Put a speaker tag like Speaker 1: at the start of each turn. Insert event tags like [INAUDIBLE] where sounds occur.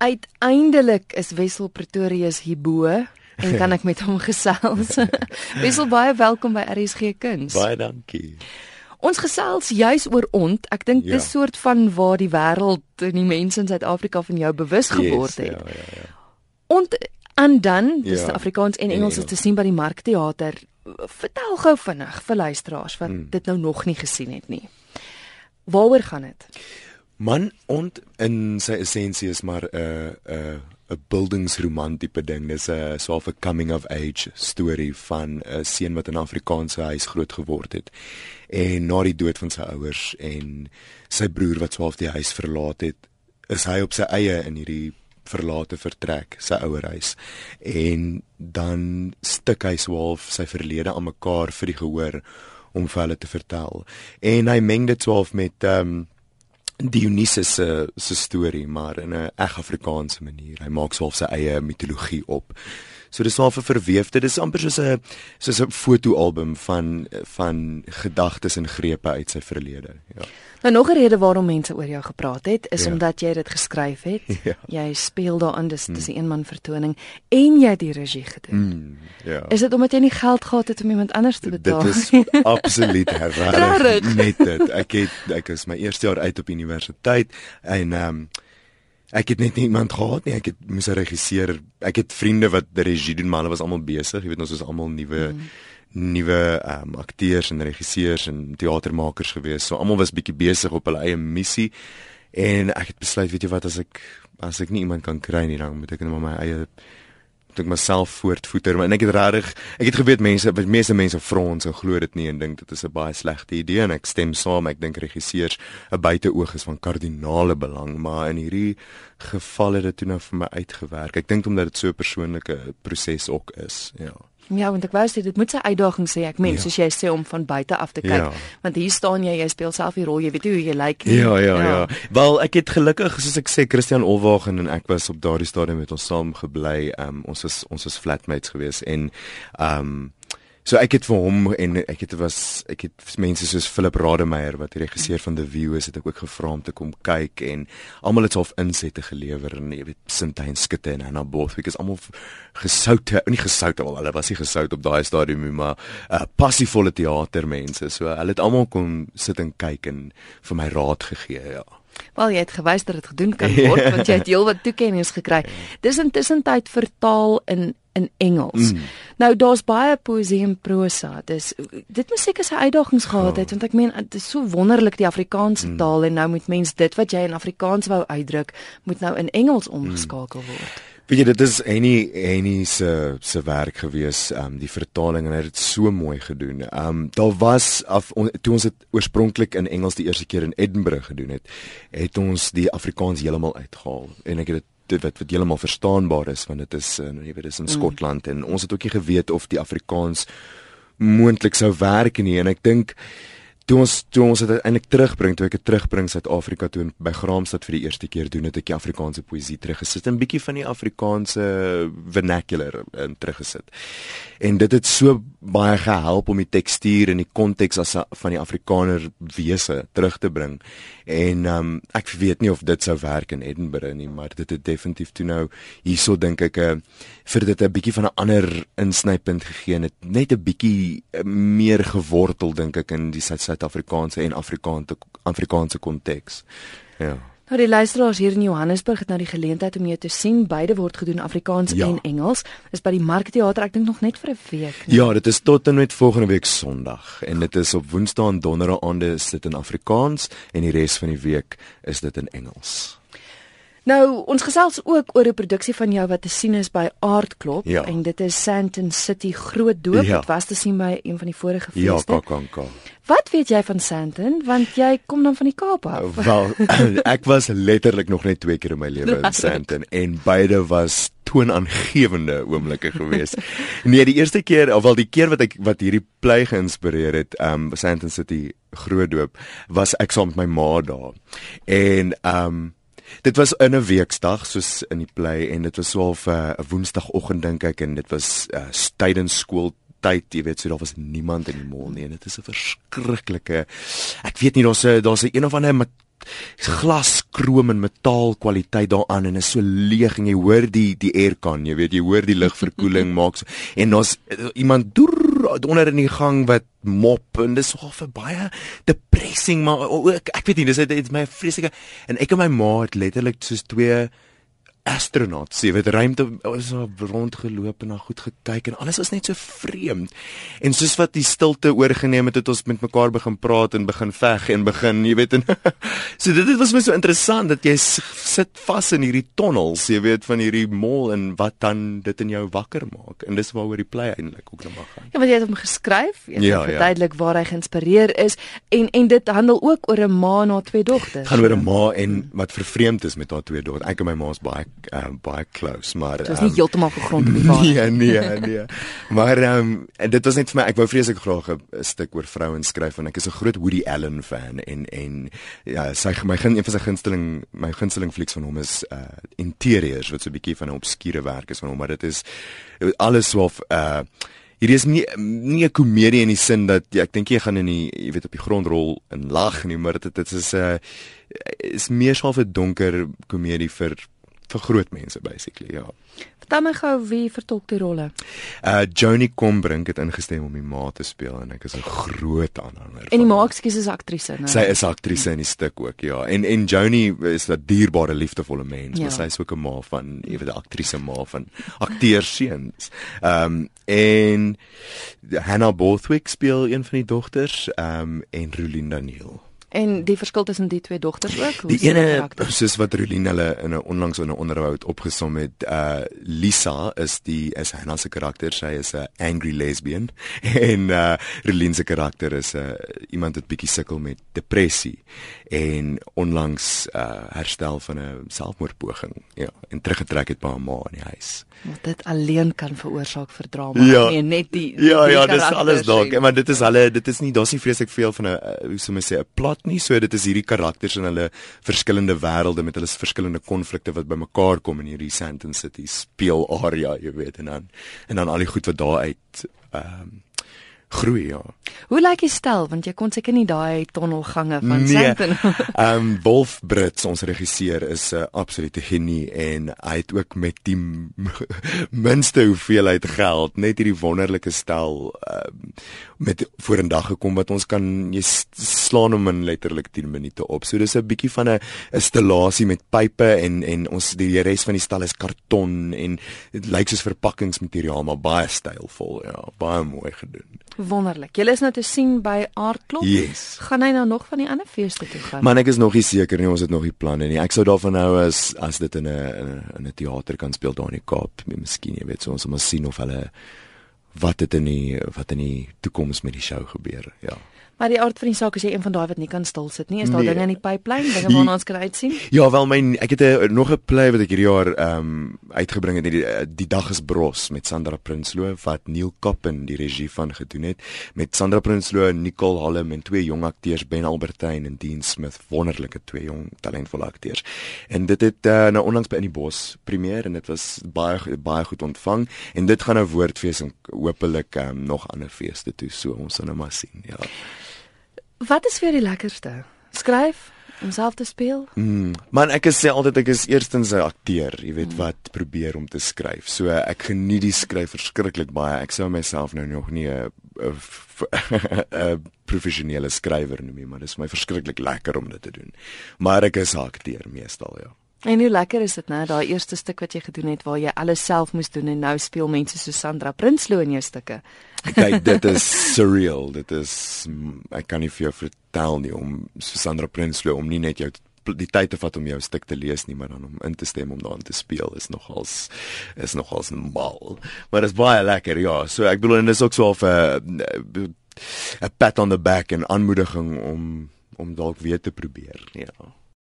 Speaker 1: uiteindelik is Wessel Pretorius hierbo en kan ek met hom [LAUGHS] gesels. [LAUGHS] Wessel baie welkom by RSG Kuns.
Speaker 2: Baie dankie.
Speaker 1: Ons gesels juis oor ont. Ek dink
Speaker 2: Ja.
Speaker 1: dis soort van waar die wêreld en die mense in Suid-Afrika van jou bewus geword
Speaker 2: Yes,
Speaker 1: het.
Speaker 2: Ja, ja, ja.
Speaker 1: Ont en dan, dis
Speaker 2: Ja.
Speaker 1: ja. Afrikaans en
Speaker 2: En
Speaker 1: Engels is
Speaker 2: Engels.
Speaker 1: te sien by die Markteater. Vertel gou vinnig vir luisteraars wat
Speaker 2: Hmm.
Speaker 1: dit nou nog nie gesien het nie. Waaroor gaan dit?
Speaker 2: Man ont in sy essensie is maar 'n 'n 'n buildingsroman tipe ding. Dis 'n so 'n coming of age storie van 'n seun wat in 'n Afrikaanse huis groot geword het. En na die dood van sy ouers en sy broer wat swaaf die huis verlaat het, is hy op sy eie in hierdie verlate vertrek, sy ouer huis. En dan stik hy swaalf sy verlede aan mekaar vir die gehoor om vir hulle te vertel. En hy meng dit swaalf met ehm um, Dionysus se se storie, maar in 'n eg Afrikaanse manier. Hy maak self sy eie mitologie op. So dis wel 'n verweefde, dis amper soos 'n soos 'n fotoalbum van van gedagtes en grepe uit sy verlede. Ja.
Speaker 1: Nou nog 'n rede waarom mense oor jou gepraat het, is
Speaker 2: Ja.
Speaker 1: omdat jy dit geskryf het. [LAUGHS]
Speaker 2: Ja.
Speaker 1: Jy speel daarin, dis dis 'n eenman vertoning en jy het die regie gedoen.
Speaker 2: Mm, ja.
Speaker 1: Is dit omdat jy nie geld gehad het om iemand anders te betaal?
Speaker 2: Dit is [LAUGHS] absoluut
Speaker 1: rarig.
Speaker 2: Net dit. Ek het ek is my eerste jaar uit op universiteit en ehm um, ek het net nie iemand gehad nie. Ek het moes 'n regisseur. Ek het vriende wat regie doen, maar hulle was almal besig. Jy weet ons is almal nuwe mm. nuwe ehm um, akteurs en regisseurs en teatermakers gewees. So almal was bietjie besig op hulle eie missie. En ek het besluit, weet jy wat, as ek as ek nie iemand kan kry nie, dan moet ek net maar my eie moet ek myself voortvoeter maar en ek het regtig ek het geweet mense meeste mense frons en glo dit nie en dink dit is 'n baie slegte idee en ek stem saam. Ek dink regisseurs 'n buiteoog is van kardinale belang maar in hierdie geval het dit toe nou vir my uitgewerk. Ek dink omdat dit so 'n persoonlike proses ook is ja
Speaker 1: Ja, want ek wou sê dit moet sy uitdaging sê ek mens,
Speaker 2: Ja.
Speaker 1: soos jy sê om van buite af te kyk.
Speaker 2: Ja.
Speaker 1: Want hier staan jy, jy speel self die rol, jy weet nie hoe jy lyk nie.
Speaker 2: Ja, ja, ja. Wel, ek het gelukkig soos ek sê Christian Olwagen en ek was op daardie stadium met ons saam gebly. Um ons was ons was flatmates geweest en um so ek het vir hom en ek het was ek het mense soos Philip Rademeier wat die regisseur van The View is, het ek ook gevra om te kom kyk en almal het half insette gelewer en jy weet Sintyn Skutte en Hannah Bothwick is almal gesoute, nie gesoute wel, hulle was nie gesout op daai stadium nie, maar uh, passievolle teatermense. So hulle het almal kom sit en kyk en vir my raad gegee, ja.
Speaker 1: Wel jy het gewys dat dit gedoen kan word want jy het [LAUGHS] heelwat toekenninge gekry. Dis intussen tyd vertaal in in Engels. Mm. Nou daar's baie poesie en prosa. Dis dit moet seker sy uitdagings gehad het want ek meen dit is so wonderlik die Afrikaanse mm. taal en nou moet mens dit wat jy in Afrikaans wou uitdruk moet nou in Engels omgeskakel word.
Speaker 2: Weet jy dit is Annie Annie se se werk gewees, ehm um, die vertaling en hy het dit so mooi gedoen. Ehm um, daar was af on, toe ons dit oorspronklik in Engels die eerste keer in Edinburgh gedoen het, het ons die Afrikaans heeltemal uitgehaal en ek het dit dit wat wat heeltemal verstaanbaar is want dit is in jy weet dis in Skotland mm. en ons het ook nie geweet of die Afrikaans moontlik sou werk nie en ek dink toe ons toe ons dit eintlik terugbring toe ek dit terugbring Suid-Afrika toe by Graamsstad vir die eerste keer doen het ek die Afrikaanse poësie teruggesit en bietjie van die Afrikaanse vernacular in teruggesit. En dit het so baie gehelp om die tekstuur en die konteks as van die Afrikaner wese terug te bring. En um, ek weet nie of dit sou werk in Edinburgh nie, maar dit het definitief toe nou hierso dink ek 'n vir dit 'n bietjie van 'n ander insnypunt gegee en dit net 'n bietjie eh, meer gewortel dink ek in die Suid- Suid-Afrikaanse en Afrikaanse Afrikaanse konteks. Ja.
Speaker 1: Nou die luisteraars hier in Johannesburg het nou die geleentheid om jou te sien. Beide word gedoen Afrikaans
Speaker 2: Ja.
Speaker 1: en Engels. Is by die Markteater, ek dink nog net vir 'n week. nie?
Speaker 2: Ja, dit is tot en met volgende week Sondag en dit is op Woensdae en Donderdae aande is dit in Afrikaans en die res van die week is dit in Engels.
Speaker 1: Nou, ons gesels ook oor 'n produksie van jou wat te sien is by Aardklop
Speaker 2: Ja.
Speaker 1: en dit is Sandton City Groot Doop.
Speaker 2: Ja.
Speaker 1: Dit was te sien by een van die vorige
Speaker 2: Ja,
Speaker 1: feeste.
Speaker 2: KAKNK.
Speaker 1: Wat weet jy van Sandton? Want jy kom dan van die Kaap af.
Speaker 2: Wel, [LAUGHS] ek was letterlik nog net twee keer in my lewe in Sandton en beide was toonaangewende oomblikke geweest. [LAUGHS] Nee, die eerste keer, of wel die keer wat ek wat hierdie plei geïnspireer het, um Sandton City groot doop, was ek saam met my ma daar. En um Dit was in 'n weksdag soos in die plei en dit was so half 'n uh, woensdagoggend dink ek en dit was uh, tydens skool tyd, jy weet, so daar was niemand in die mall nie en dit is 'n verskriklike Ek weet nie daar's 'n daar's 'n een of ander glaskroom en metaal kwaliteit daaraan en is so leeg en jy hoor die die aircon, jy weet jy hoor die lugverkoeling [LAUGHS] maak so, en ons iemand doer onder in die gang wat mop en dis so vir baie depressing maar ook ek weet nie dis is my vreeslike en ek en my ma het letterlik soos twee astronaut sê weet ruimte ons rondgeloop en na goed gekyk en alles was net so vreemd en soos wat die stilte oorgeneem het het ons met mekaar begin praat en begin veg en begin jy weet en [LAUGHS] so dit, dit was my so interessant dat jy sit vas in hierdie tonnels jy weet van hierdie mol en wat dan dit in jou wakker maak en dis waaroor die play eintlik ook nou mag gaan
Speaker 1: ja want jy het hom geskryf jy het ja, ja. verduidelik ja. waar hy geïnspireer is en en dit handel ook oor 'n ma na twee dogters
Speaker 2: gaan oor 'n ma en wat vervreemd is met haar twee dogters ek en my ma is baie um, baie close, maar
Speaker 1: dit was nie um, heeltemal gegrond op die [LAUGHS] waarheid.
Speaker 2: Nee, nee, nee. maar ehm um, dit was net vir my ek wou vreeslik graag 'n stuk oor vrouens skryf want ek is 'n groot Woody Allen fan en en ja, sy my gun een van sy gunsteling my gunsteling flieks van hom is uh Interiors wat so 'n bietjie van 'n obskure werk is van hom, maar dit is alles so uh Hierdie is nie nie 'n komedie in die sin dat ja, ek dink jy gaan in die jy weet op die grond rol en lag nie, maar dit dit is 'n uh, is meer so 'n donker komedie vir vir groot mense basically ja.
Speaker 1: Vertel my gou wie vertolk die rolle.
Speaker 2: Uh Joni Combrink het ingestem om die ma te speel en ek is 'n groot aanhanger.
Speaker 1: En die ma ekskuus is aktrise, né?
Speaker 2: Sy is aktrise in die stuk ook, ja. En en Joni is 'n dierbare liefdevolle mens, ja. maar sy is ook 'n ma van, jy weet, 'n aktrise ma van akteurseuns. Ehm um, en Hannah Bothwick speel een van die dogters, ehm um, en Rulinda Neal.
Speaker 1: En die verskil tussen die twee dogters ook?
Speaker 2: Die ene soos wat Rolien hulle in 'n onlangs in 'n onderhoud opgesom het, uh Lisa is die is Hannah se karakter, sy is 'n angry lesbian [LAUGHS] en uh Rolien se karakter is 'n uh, iemand wat bietjie sukkel met depressie en onlangs uh herstel van 'n selfmoordpoging. Ja, en teruggetrek het by haar ma in die huis.
Speaker 1: Want dit alleen kan veroorsaak vir drama,
Speaker 2: ja,
Speaker 1: nee, net die
Speaker 2: Ja, die ja, dis alles dalk, maar dit is hulle dit is nie daar's nie vreeslik veel van 'n hoe sou mens sê 'n plot nie, so dit is hierdie karakters in hulle verskillende wêrelde met hulle verskillende konflikte wat bymekaar kom in hierdie Sandton City speel area, jy weet en dan en dan al die goed wat daar uit ehm um, groei ja.
Speaker 1: Hoe lyk die stel want jy kon seker nie daai tonnelgange van nee. Sandton. [LAUGHS]
Speaker 2: Ehm um, Wolf Brits ons regisseur is 'n uh, absolute genie en hy het ook met die [LAUGHS] minste hoeveelheid geld net hierdie wonderlike stel uh, met vorendag gekom wat ons kan jy slaan hom in letterlik 10 minute op. So dis 'n bietjie van 'n installasie met pype en en ons die res van die stal is karton en dit lyk soos verpakkingsmateriaal maar baie stylvol ja, baie mooi gedoen.
Speaker 1: Wonderlik. Jy is nou te sien by Aardklop.
Speaker 2: Yes.
Speaker 1: Gaan hy nou nog van die ander feeste toe gaan?
Speaker 2: Man, ek is nog nie seker nie, ons het nog nie planne nie. Ek sou daarvan hou as as dit in 'n in 'n teater kan speel daar in die Kaap. Miskien, jy weet, so ons moet sien of hulle wat dit in die wat in die toekoms met die show gebeur. Ja.
Speaker 1: Maar die aard van die saak is jy een van daai wat nie kan stil sit nie. Is daar nee. dinge in die pipeline, dinge waarna ons kan uitsien?
Speaker 2: Ja, wel my ek het 'n nog 'n play wat ek hierdie jaar ehm um, uitgebring het, die, die dag is bros met Sandra Prinsloo wat Neil Koppen die regie van gedoen het met Sandra Prinsloo, Nicole Hallem en twee jong akteurs Ben Albertyn en Dean Smith, wonderlike twee jong talentvolle akteurs. En dit het uh, nou onlangs by in die bos premier en dit was baie baie goed ontvang en dit gaan nou woordfees en hopelik ehm um, nog ander feeste toe, so ons sal nou maar sien, ja.
Speaker 1: Wat is vir die lekkerste? Skryf om self te speel?
Speaker 2: Mm, man, ek sê altyd ek is eerstens 'n akteur, jy weet mm. wat probeer om te skryf. So ek geniet die skryf verskriklik baie. Ek sou myself nou nog nie 'n 'n [LAUGHS] professionele skrywer noem nie, maar dit is my verskriklik lekker om dit te doen. Maar ek is 'n akteur meestal, ja.
Speaker 1: En hoe lekker is dit nou, daai eerste stuk wat jy gedoen het waar jy alles self moes doen en nou speel mense so Sandra Prinsloo in jou stukke. [LAUGHS]
Speaker 2: Kyk, dit is surreal. Dit is ek kan nie vir jou vertel nie om Sandra Prinsloo om nie net jou die tyd te vat om jou stuk te lees nie, maar dan om in te stem om daarin te speel is nogals is nogals mal. Maar dit is baie lekker, ja. So ek bedoel en dis ook so 'n 'n pat on the back en aanmoediging om om dalk weer te probeer, ja.